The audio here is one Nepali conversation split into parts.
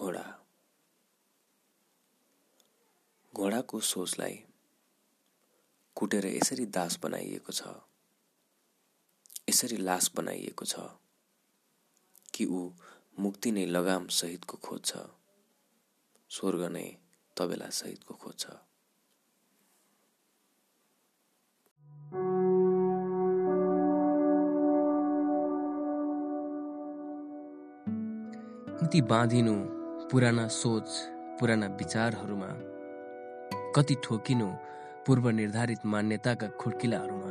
घोडा। घोडाको सोचलाई कुटेर यसरी दास बनाइएको छ। यसरी लास बनाइएको छ कि ऊ मुक्ति नै लगाम सहितको खोज्छ स्वर्ग नै तबेला सहितको खोज्छ कति बाँधिनु पुराना सोच पुराना विचारहरूमा कति ठोकिनु पूर्व निर्धारित मान्यताका खुड्किलाहरूमा।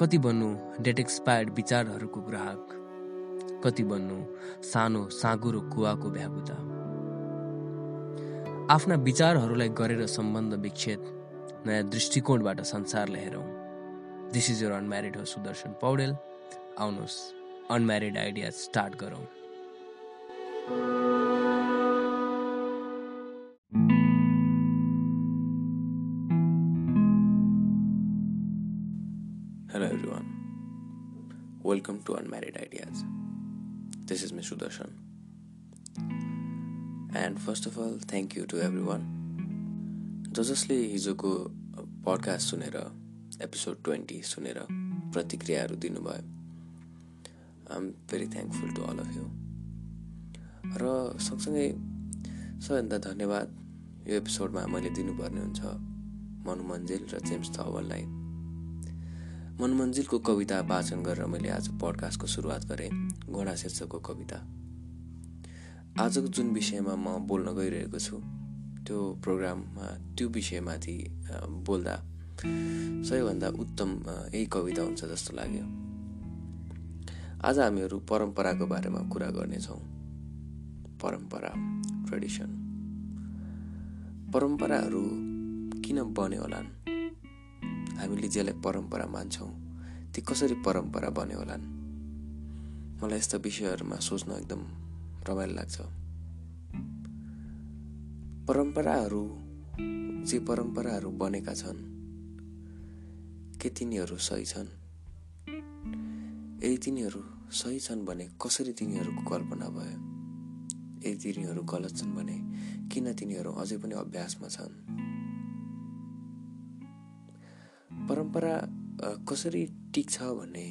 कति बन्नु डेट एक्सपायर्ड विचारहरूको ग्राहक। कति बन्नु सानो साँगुरो कुवाको भ्यागुता आफ्ना विचारहरूलाई गरेर सम्बन्ध विच्छेद नयाँ दृष्टिकोणबाट संसारलाई हेरौँ दिस इज यर अनम्यारिड हो सुदर्शन पौडेल आउनुहोस् अनम्यारिड आइडिया स्टार्ट गरौँ। Hello everyone. Welcome to Unmarried Ideas. This is Ms. Sudarshan. And first of all, thank you to everyone. ज जसले हिजोको पडकास्ट सुनेर एपिसोड ट्वेन्टी सुनेर प्रतिक्रियाहरू दिनुभयो I am very thankful to all of you र सँगसँगै सबैभन्दा धन्यवाद यो एपिसोडमा मैले दिनुपर्ने हुन्छ मनु मन्जिल र जेम्स थवललाई मनमन्जिलको कविता वाचन गरेर मैले आज पडकास्टको सुरुवात गरेँ। घोडा शीर्षकको कविता। आजको जुन विषयमा म बोल्न गइरहेको छु त्यो प्रोग्राममा त्यो विषयमाथि बोल्दा सबैभन्दा उत्तम यही कविता हुन्छ जस्तो लाग्यो। आज हामीहरू परम्पराको बारेमा कुरा गर्नेछौँ। परम्परा ट्रेडिसन। परम्पराहरू किन बन्यो होलान्? हामीले जसलाई परम्परा मान्छौँ ती कसरी परम्परा बन्यो होलान्? मलाई यस्ता विषयहरूमा सोच्न एकदम रमाइलो लाग्छ। परम्पराहरू जे परम्पराहरू बनेका छन् के तिनीहरू सही छन्? यदि तिनीहरू सही छन् भने कसरी तिनीहरूको कल्पना भयो? यदि तिनीहरू गलत छन् भने किन तिनीहरू अझै पनि अभ्यासमा छन्? परम्परा कसरी टिक्छ भन्ने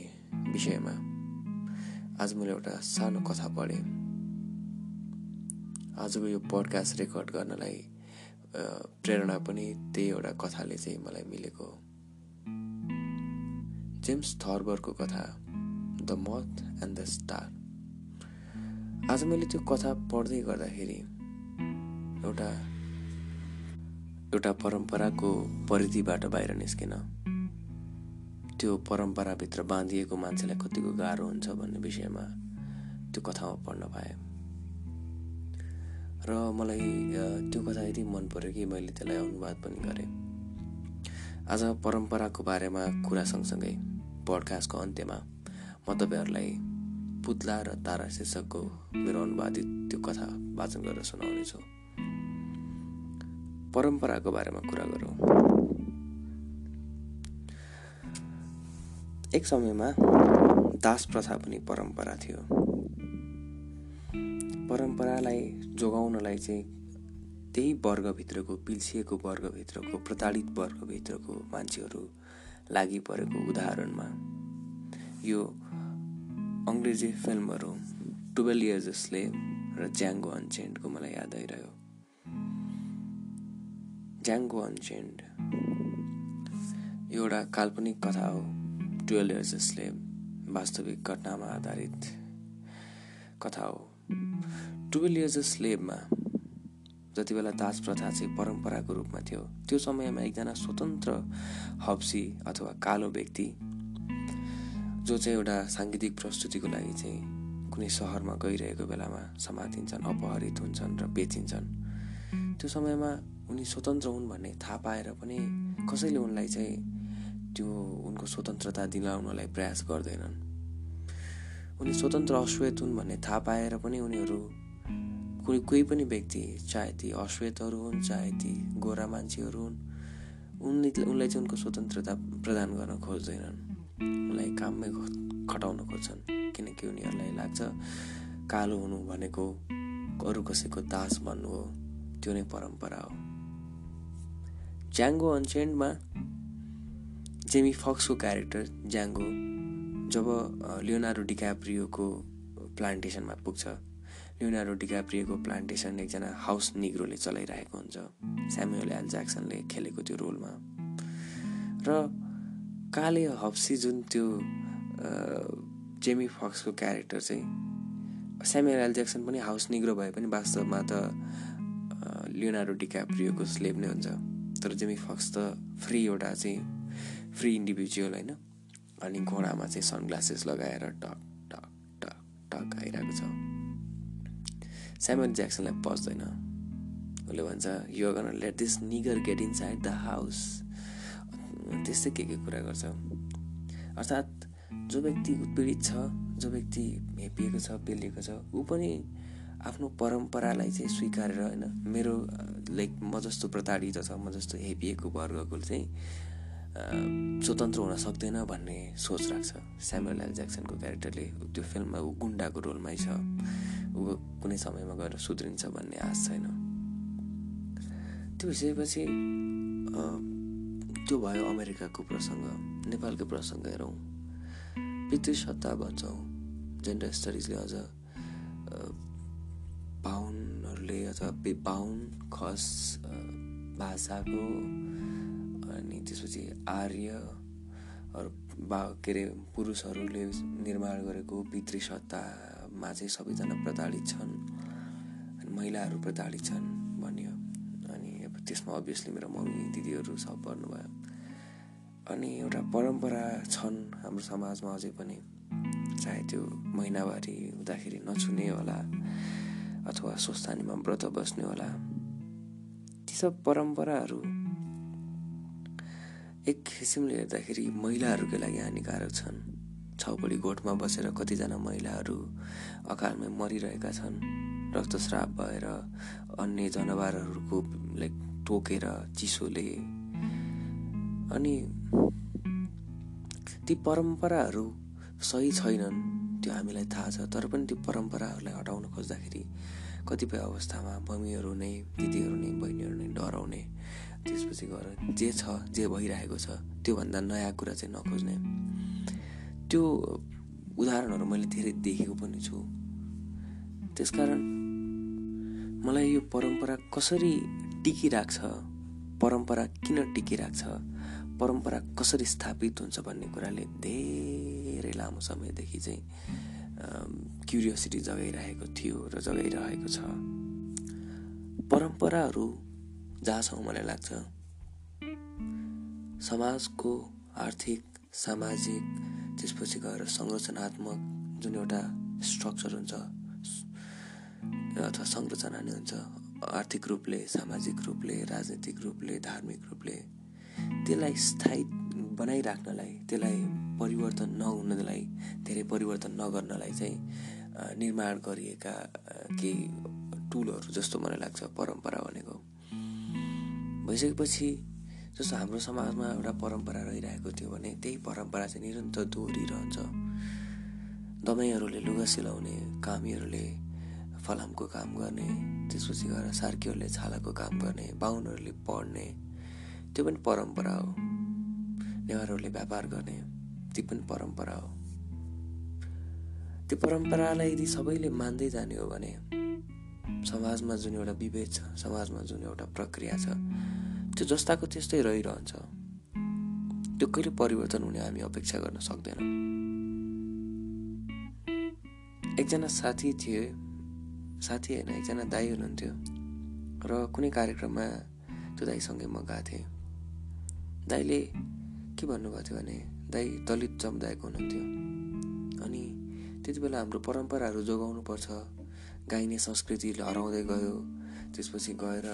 विषयमा आज मैले एउटा सानो कथा पढेँ। आजको यो पडकास्ट रेकर्ड गर्नलाई प्रेरणा पनि त्यही एउटा कथाले चाहिँ मलाई मिलेको जेम्स थर्बरको कथा द मथ एन्ड द स्टार आज मैले त्यो कथा पढ्दै गर्दाखेरि एउटा एउटा परम्पराको परिधिबाट बाहिर निस्केन त्यो परम्पराभित्र बाँधिएको मान्छेलाई कतिको गाह्रो हुन्छ भन्ने विषयमा त्यो कथामा पढ्न पाएँ। र मलाई त्यो कथा यति मन पऱ्यो कि मैले त्यसलाई अनुवाद पनि गरेँ। आज परम्पराको बारेमा कुरा सँगसँगै पडकास्टको अन्त्यमा म तपाईँहरूलाई पुत्ला र तारा शीर्षकको मेरो अनुवादित त्यो कथा वाचन गरेर सुनाउनेछु। परम्पराको बारेमा कुरा गरौँ। एक समयमा दास प्रथा पनि परम्परा थियो। परम्परालाई जोगाउनलाई चाहिँ त्यही वर्गभित्रको पिल्सिएको वर्गभित्रको प्रताडित वर्गभित्रको मान्छेहरू लागि परेको उदाहरणमा यो अङ्ग्रेजी फिल्महरू टुवेल्भ इयर्स स्लेभ र ज्याङ्गो अनचेन्डको मलाई याद आइरह्यो। ज्याङ्गो अनचेन्ड एउटा काल्पनिक कथा हो। टुवेल्भ इयर्स स्लेभ वास्तविक घटनामा आधारित कथा हो। टुवेल्भ इयर्स स्लेभमा जति बेला दास प्रथा चाहिँ परम्पराको रूपमा थियो त्यो समयमा एकजना स्वतन्त्र हप्सी अथवा कालो व्यक्ति जो चाहिँ एउटा साङ्गीतिक प्रस्तुतिको लागि चाहिँ कुनै सहरमा गइरहेको बेलामा समातिन्छन् अपहरित हुन्छन् र बेचिन्छन्। त्यो समयमा उनी स्वतन्त्र हुन् भन्ने थाहा पाएर पनि कसैले उनलाई चाहिँ त्यो उनको स्वतन्त्रता दिलाउनलाई प्रयास गर्दैनन्। उनी स्वतन्त्र अश्वेत हुन् भन्ने थाहा पाएर पनि उनीहरू कुनै कोही पनि व्यक्ति चाहे ती अश्वेतहरू हुन् चाहे ती गोरा मान्छेहरू हुन् उनले उनलाई चाहिँ उनको स्वतन्त्रता प्रदान गर्न खोज्दैनन्। उनलाई काममै खटाउन खोज्छन् किनकि उनीहरूलाई लाग्छ कालो हुनु भनेको अरू कसैको दास बन्नु हो त्यो नै परम्परा हो। ज्याङ्गो अनचेन्डमा जेमी फक्सको क्यारेक्टर ज्याङ्गो जब लियोनारो डिकाप्रियोको प्लान्टेसनमा पुग्छ लियोनारो डिकाप्रियोको प्लान्टेसन एकजना हाउस निग्रोले चलाइरहेको हुन्छ स्यामुएल एल ज्याक्सनले खेलेको त्यो रोलमा। र काले हप्सी जुन त्यो जेमी फक्सको क्यारेक्टर चाहिँ स्यामुएल एल ज्याक्सन पनि हाउस निग्रो भए पनि वास्तवमा त लियोनारो डिकाप्रियोको स्लेब नै हुन्छ। तर जेमी फक्स त फ्री एउटा चाहिँ फ्री इन्डिभिजुअल होइन? अनि घोडामा चाहिँ सनग्लासेस लगाएर टक टक टक टक आइरहेको छ। स्यामुएल ज्याक्सनलाई पस्दैन उसले भन्छ यो गर्न let this nigger get inside the house त्यस्तै के के कुरा गर्छ। अर्थात् जो व्यक्ति उत्पीडित छ जो व्यक्ति हेपिएको छ पेलिएको छ ऊ पनि आफ्नो परम्परालाई चाहिँ स्वीकारेर होइन मेरो लाइक म जस्तो प्रताडित छ म जस्तो हेपिएको वर्गको चाहिँ स्वतन्त्र हुन सक्दैन भन्ने सोच राख्छ। स्यामुएल एल ज्याक्सनको क्यारेक्टरले त्यो फिल्ममा ऊ गुन्डाको रोलमै छ। ऊ कुनै समयमा गएर सुध्रिन्छ भन्ने आश छैन। त्यो भइसकेपछि त्यो भयो अमेरिकाको प्रसङ्ग नेपालको प्रसङ्ग हेरौँ। पितृसत्ता भन्छौँ। जेन्डर स्टडिजले अझ बाहुनहरूले अथवा बाहुन खस भाषाको त्यसपछि आर्यहरू बा के अरे पुरुषहरूले निर्माण गरेको पितृ सत्तामा चाहिँ सबैजना प्रताडित छन् अनि महिलाहरू प्रताडित छन् भन्यो। अनि अब त्यसमा अभियसली मेरो मम्मी दिदीहरू सब पर्नुभयो अनि एउटा परम्परा छन् हाम्रो समाजमा अझै पनि। चाहे त्यो महिनावारी हुँदाखेरि नछुने होला अथवा स्वस्थानीमा व्रत बस्ने होला। ती सब परम्पराहरू एक किसिमले हेर्दाखेरि महिलाहरूकै लागि हानिकारक छन्। छाउपडी गोठमा बसेर कतिजना महिलाहरू अकालमै मरिरहेका छन्। रक्तस्राप भएर अन्य जनावरहरूको लाइक टोकेर चिसोले। अनि ती परम्पराहरू सही छैनन् त्यो हामीलाई थाहा छ तर पनि त्यो परम्पराहरूलाई हटाउन खोज्दाखेरि कतिपय अवस्थामा मम्मीहरू नै दिदीहरू नै बहिनीहरू नै डराउने त्यसपछि गएर जे छ जे भइरहेको छ त्योभन्दा नयाँ कुरा चाहिँ नखोज्ने। त्यो उदाहरणहरू मैले धेरै देखेको पनि छु। त्यसकारण मलाई यो परम्परा कसरी टिकिरहेको छ परम्परा किन टिकिरहेको छ परम्परा कसरी स्थापित हुन्छ भन्ने कुराले धेरै लामो समयदेखि चाहिँ क्युरियोसिटी जगाइरहेको थियो र जगाइरहेको छ। परम्पराहरू जहाँ छ मलाई लाग्छ समाजको आर्थिक सामाजिक त्यसपछि गएर संरचनात्मक जुन एउटा स्ट्रक्चर हुन्छ अथवा संरचना नै हुन्छ आर्थिक रूपले सामाजिक रूपले राजनीतिक रूपले धार्मिक रूपले त्यसलाई स्थायी बनाइराख्नलाई त्यसलाई परिवर्तन नहुनलाई धेरै परिवर्तन नगर्नलाई चाहिँ निर्माण गरिएका केही टुलहरू जस्तो मलाई लाग्छ परम्परा भनेको। भइसकेपछि जस्तो हाम्रो समाजमा एउटा परम्परा रहिरहेको थियो भने त्यही परम्परा चाहिँ निरन्तर दोहोरिरहन्छ। दमाईहरूले लुगा सिलाउने कामीहरूले फलामको काम गर्ने त्यसपछि गएर सार्कीहरूले छालाको काम गर्ने बाहुनहरूले पढ्ने त्यो पनि परम्परा हो। नेवारहरूले व्यापार गर्ने त्यो पनि परम्परा हो। त्यो परम्परालाई यदि सबैले मान्दै जाने हो भने समाजमा जुन एउटा विभेद छ समाजमा जुन एउटा प्रक्रिया छ त्यो जस्ताको त्यस्तै रहिरहन्छ। त्यो कहिले परिवर्तन हुने हामी अपेक्षा गर्न सक्दैनौँ। एकजना साथी थिए साथी होइन एकजना दाई हुनुहुन्थ्यो र कुनै कार्यक्रममा त्यो दाईसँगै म गएको थिएँ। दाईले के भन्नुभएको थियो भने दाई दलित समुदायको हुनुहुन्थ्यो अनि त्यति बेला हाम्रो परम्पराहरू जोगाउनु पर्छ गाइने संस्कृति हराउँदै गयो त्यसपछि गएर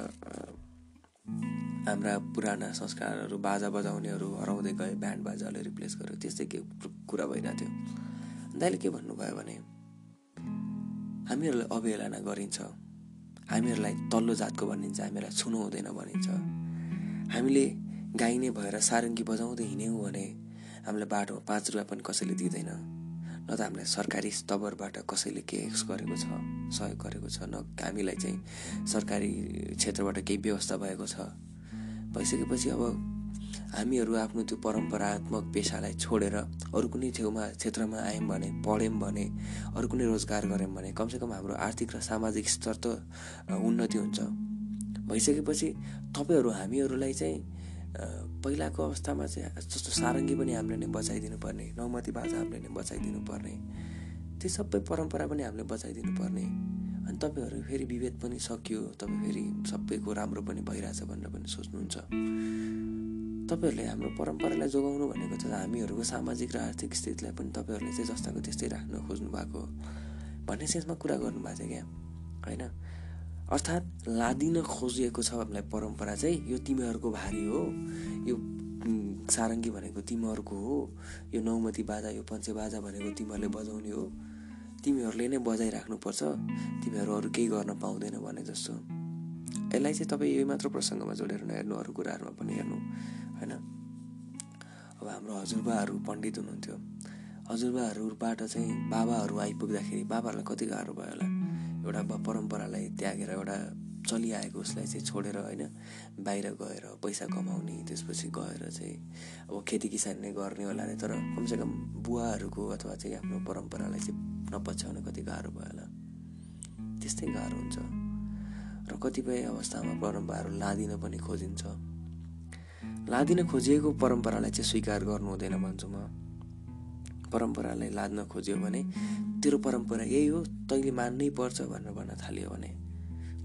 हाम्रा पुराना संस्कारहरू बाजा बजाउनेहरू हराउँदै गए ब्यान्ड बाजाले रिप्लेस गर्यो त्यस्तै के कुरा भइरहेको थियो। दाइले के भन्नुभयो भने हामीहरूलाई अवहेलना गरिन्छ। हामीहरूलाई तल्लो जातको भनिन्छ हामीलाई छुनु हुँदैन भनिन्छ। हामीले गाइने भएर सारङ्गी बजाउँदै हिँड्यौँ भने हामीलाई बाटोमा पाँच रुपियाँ पनि कसैले दिँदैन। न त हामीलाई सरकारी स्तरबाट कसैले एक्स गरेको छ सहयोग गरेको छ न हामीलाई चाहिँ सरकारी क्षेत्रबाट केही व्यवस्था भएको छ। भइसकेपछि अब हामीहरू आफ्नो त्यो परम्परात्मक पेसालाई छोडेर अरू कुनै छेउमा क्षेत्रमा आयौँ भने पढ्यौँ भने अरू कुनै रोजगार गऱ्यौँ भने कमसेकम हाम्रो आर्थिक र सामाजिक स्तर त उन्नति हुन्छ। भइसकेपछि तपाईँहरू हामीहरूलाई चाहिँ पहिलाको अवस्थामा चाहिँ जस्तो सारङ्गी पनि हामीले नै बचाइदिनु पर्ने नौमती बाजा हामीले नै बचाइदिनु पर्ने त्यो सबै परम्परा पनि हामीले बचाइदिनु पर्ने अनि तपाईँहरू फेरि विभेद पनि सकियो तपाईँ फेरि सबैको राम्रो पनि भइरहेछ भनेर पनि सोच्नुहुन्छ। तपाईँहरूले हाम्रो परम्परालाई जोगाउनु भनेको त हामीहरूको सामाजिक र आर्थिक स्थितिलाई पनि तपाईँहरूले चाहिँ जस्ताको त्यस्तै राख्न खोज्नु भएको भन्ने सेन्समा कुरा गर्नुभएको थियो क्या होइन? अर्थात् लादिन खोजिएको छ हामीलाई परम्परा चाहिँ यो तिमीहरूको भारी हो यो सारङ्गी भनेको तिमीहरूको हो यो नौमती बाजा यो पञ्चे बाजा भनेको तिमीहरूले बजाउने हो। तिमीहरूले नै बजाइराख्नुपर्छ। तिमीहरू अरू केही गर्न पाउँदैन भने जस्तो। यसलाई चाहिँ तपाईँ यही मात्र प्रसङ्गमा जोडेर नहेर्नु अरू कुराहरूमा पनि हेर्नु होइन? अब हाम्रो हजुरबाहरू पण्डित हुनुहुन्थ्यो। हजुरबाहरूबाट चाहिँ बाबाहरू आइपुग्दाखेरि बाबाहरूलाई कति गाह्रो भयो होला? एउटा परम्परालाई त्यागेर एउटा चलिआएको उसलाई चाहिँ छोडेर होइन? बाहिर गएर पैसा कमाउने त्यसपछि गएर चाहिँ अब खेती किसान नै गर्ने होला अरे तर कमसेकम बुवाहरूको अथवा चाहिँ आफ्नो परम्परालाई चाहिँ नपछ्याउन कति गाह्रो भयो होला त्यस्तै गाह्रो हुन्छ। र कतिपय अवस्थामा परम्पराहरू लादिन पनि खोजिन्छ। लादिन खोजिएको परम्परालाई चाहिँ स्वीकार गर्नु हुँदैन भन्छु म। परम्परालाई लाद्न खोज्यो भने तेरो परम्परा यही हो तैँले मान्नै पर्छ भनेर भन्न थाल्यो भने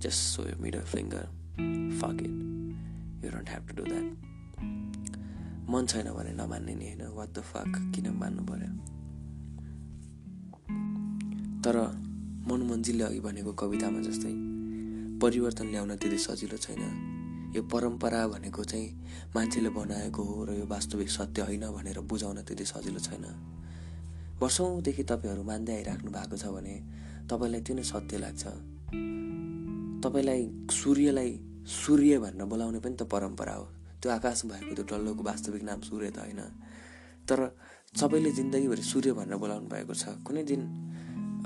जस्ट सो यो middle finger fuck you don't have to do that मन छैन भने नमान्ने नि होइन। वाट द फक किन मान्नु पर्यो? तर मनमन्जीले अघि भनेको कवितामा जस्तै परिवर्तन ल्याउन त्यति सजिलो छैन। यो परम्परा भनेको चाहिँ मान्छेले बनाएको हो र यो वास्तविक सत्य होइन भनेर बुझाउन त्यति सजिलो छैन। वर्षौँदेखि तपाईँहरू मान्दै आइराख्नु भएको छ भने तपाईँलाई त्यो नै सत्य लाग्छ। तपाईँलाई सूर्यलाई सूर्य भनेर बोलाउने पनि त परम्परा हो। त्यो आकाश भएको त्यो डल्लोको वास्तविक नाम सूर्य त होइन। तर सबैले जिन्दगीभरि सूर्य भनेर बोलाउनु भएको छ। कुनै दिन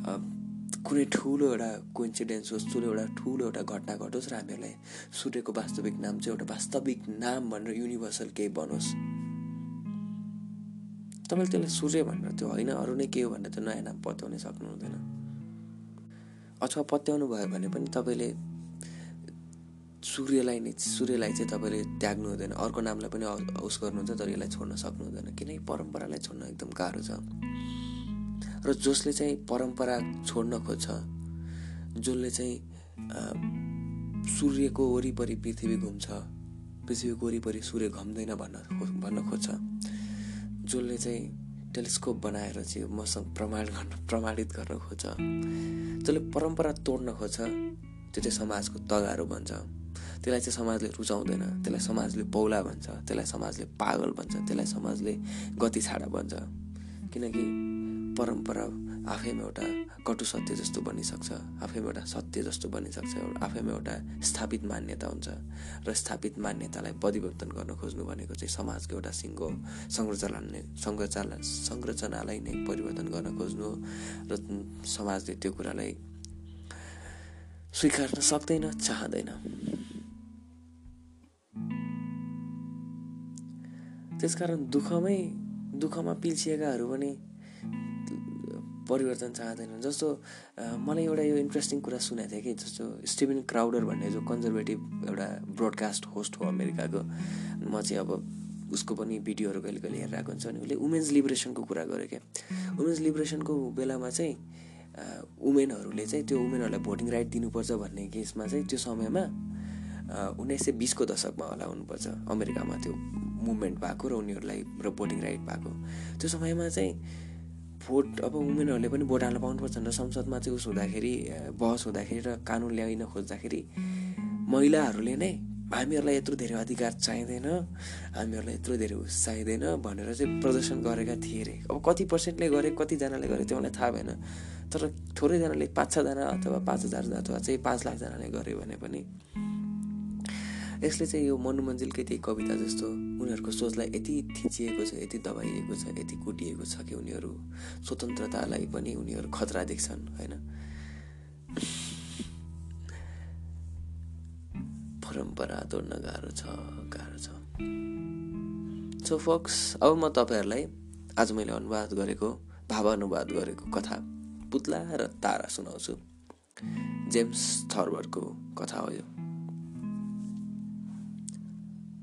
कुनै ठुलो एउटा कोइन्सिडेन्स होस् ठुलो एउटा ठुलो एउटा घटना घटोस् र हामीहरूलाई सूर्यको वास्तविक नाम चाहिँ एउटा वास्तविक नाम भनेर युनिभर्सल केही बनोस्। तपाईँले त्यसलाई सूर्य भनेर त्यो होइन अरू नै के हो भनेर त्यो नयाँ नाम पत्याउनै सक्नु हुँदैन अथवा पत्याउनु भयो भने पनि तपाईँले सूर्यलाई नै सूर्यलाई चाहिँ तपाईँले त्याग्नु हुँदैन। अर्को नामलाई पनि उस गर्नुहुन्छ तर यसलाई छोड्न सक्नु हुँदैन किनकि परम्परालाई छोड्न एकदम गाह्रो छ। र जसले चाहिँ परम्परा छोड्न खोज्छ जसले चाहिँ सूर्यको वरिपरि पृथ्वी घुम्छ पृथ्वीको वरिपरि सूर्य घम्दैन भन्न भन्न खोज्छ जसले चाहिँ टेलिस्कोप बनाएर चाहिँ मसँग प्रमाण गर्न प्रमाणित गर्न खोज्छ जसले परम्परा तोड्न खोज्छ त्यो चाहिँ समाजको तगारो भन्छ त्यसलाई चाहिँ समाजले रुचाउँदैन त्यसलाई समाजले पौला भन्छ त्यसलाई समाजले पागल भन्छ त्यसलाई समाजले गति छाडा भन्छ किनकि परम्परा आफैमा एउटा कटु सत्य जस्तो बनिसक्छ आफैमा एउटा सत्य जस्तो बनिसक्छ आफैमा एउटा स्थापित मान्यता हुन्छ र स्थापित मान्यतालाई परिवर्तन गर्न खोज्नु भनेको चाहिँ समाजको एउटा सिङ्गो संरचना नै संरचना संरचनालाई नै परिवर्तन गर्न खोज्नु र समाजले त्यो कुरालाई स्वीकार्न सक्दैन चाहँदैन। त्यसकारण दुःखमै दुःखमा पिल्सिएकाहरू पनि परिवर्तन चाहँदैनन् जस्तो मलाई एउटा यो इन्ट्रेस्टिङ कुरा सुनेको थिएँ कि जस्तो स्टिभन क्राउडर भन्ने जो कन्जर्भेटिभ एउटा ब्रोडकास्ट होस्ट हो अमेरिकाको म चाहिँ अब उसको पनि भिडियोहरू कहिले कहिले हेरिरहेको हुन्छ अनि उसले वुमेन्स लिबरेसनको कुरा गरेँ क्या। वुमेन्स लिबरेसनको बेलामा चाहिँ वुमेनहरूले चाहिँ त्यो वुमेनहरूलाई भोटिङ राइट दिनुपर्छ भन्ने केसमा चाहिँ त्यो समयमा उन्नाइस सय बिसको दशकमा होला हुनुपर्छ अमेरिकामा त्यो मुभमेन्ट भएको र उनीहरूलाई र भोटिङ राइट भएको। त्यो समयमा चाहिँ भोट अब वुमेनहरूले पनि भोट हाल्न पाउनुपर्छ र संसदमा चाहिँ उस हुँदाखेरि बहस हुँदाखेरि र कानुन ल्याइन खोज्दाखेरि महिलाहरूले नै हामीहरूलाई यत्रो धेरै अधिकार चाहिँदैन हामीहरूलाई यत्रो धेरै उस चाहिँदैन भनेर चाहिँ प्रदर्शन गरेका थिए अरे अब कति पर्सेन्टले गरे कतिजनाले गरे त्यो मलाई थाहा भएन। तर थोरैजनाले पाँच छजना अथवा पाँच हजार अथवा चाहिँ पाँच लाखजनाले गऱ्यो भने पनि यसले चाहिँ यो मनु मन्जिलकै त्यही कविता जस्तो उनीहरूको सोचलाई यति थिचिएको छ यति दबाइएको छ यति कुटिएको छ कि उनीहरू स्वतन्त्रतालाई पनि उनीहरू खतरा देख्छन् होइन? परम्परा तोड्न गाह्रो छ गाह्रो छ। सो फक्स अब म तपाईँहरूलाई आज मैले अनुवाद गरेको भावानुवाद गरेको कथा पुत्ला र तारा सुनाउँछु। जेम्स थर्बरको कथा हो यो।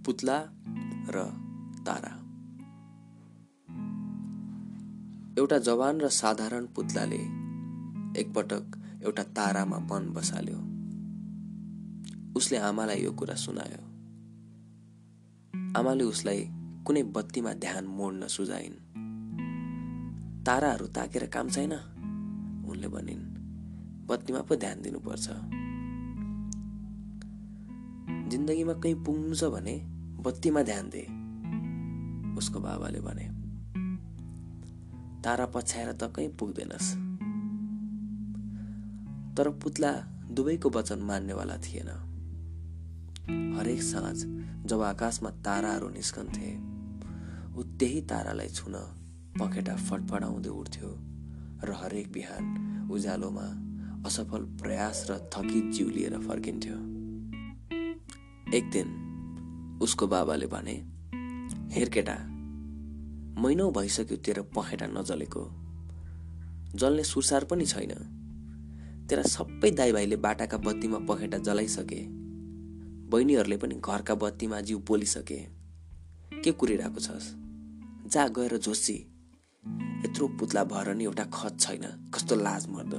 पुत्ला र तारा। एउटा जवान र साधारण पुत्लाले एकपटक एउटा तारामा मन बसाल्यो। उसले आमालाई यो कुरा सुनायो। आमाले उसलाई कुनै बत्तीमा ध्यान मोड्न सुझाइन्। ताराहरू ताकेर काम छैन? उनले भनिन् बत्तीमा पो ध्यान दिनुपर्छ। जिन्दगीमा कहीँ पुग्नु छ भने बत्तीमा ध्यान दे उसको बाबाले भने। तारा पछ्याएर त कहीँ पुग्दैनस्। तर पुत्ला दुवैको वचन मान्नेवाला थिएन। हरेक साँझ जब आकाशमा ताराहरू निस्कन्थे ऊ त्यही तारालाई छुन पखेटा फटफडाउँदै उठ्थ्यो र हरेक बिहान उज्यालोमा असफल प्रयास र थकित जिउ लिएर फर्किन्थ्यो। एक दिन उसको बाबाले भने हेर केटा महिनौ भइसक्यो तेरो पखेटा नजलेको। जल्ने सुरसार पनि छैन। तेरा सबै दाइभाइले बाटाका बत्तीमा पखेटा जलाइसके। बहिनीहरूले पनि घरका बत्तीमा जिउ पोलिसके। के कुरिरहेको छस्? जा गएर झोसी। यत्रो पुत्ला भएर नि एउटा खत छैन। कस्तो लाज मर्द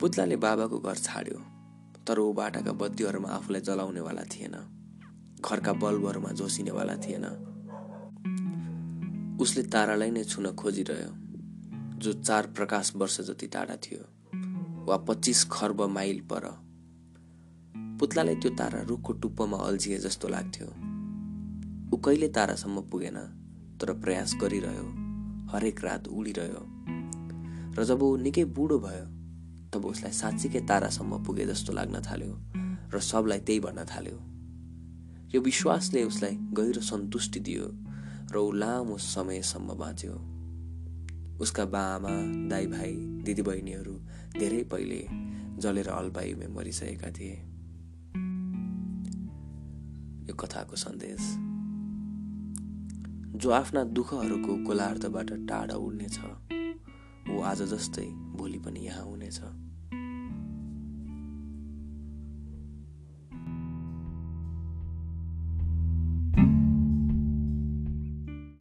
पुत्लाले बाबाको घर छाड्यो। तर ऊ बाटाका बत्तीहरूमा आफूलाई जलाउनेवाला थिएन। घरका बल्बहरूमा जोसिनेवाला थिएन। उसले तारालाई नै छुन खोजिरह्यो जो चार प्रकाश वर्ष जति टाढा थियो वा पच्चिस खर्ब माइल पर। पुत्लालाई त्यो तारा रुखको टुप्पोमा अल्झिए जस्तो लाग्थ्यो। ऊ कहिले तारासम्म पुगेन तर प्रयास गरिरह्यो। हरेक रात उडिरह्यो। र जब ऊ निकै बुढो भयो तब उसलाई साँच्चीकै तारासम्म पुगे जस्तो लाग्न थाल्यो र सबलाई त्यही भन्न थाल्यो। यो विश्वासले उसलाई गहिरो सन्तुष्टि दियो र ऊ लामो समयसम्म बाँच्यो। उसका बाआमा दाई भाइ दिदीबहिनीहरू धेरै पहिले जलेर अल्पायुमे मरिसकेका थिए। यो कथाको सन्देश। जो आफ्ना दुःखहरूको गोलार्धबाट टाढा उड्नेछ ऊ आज जस्तै भोलि पनि यहाँ हुनेछ।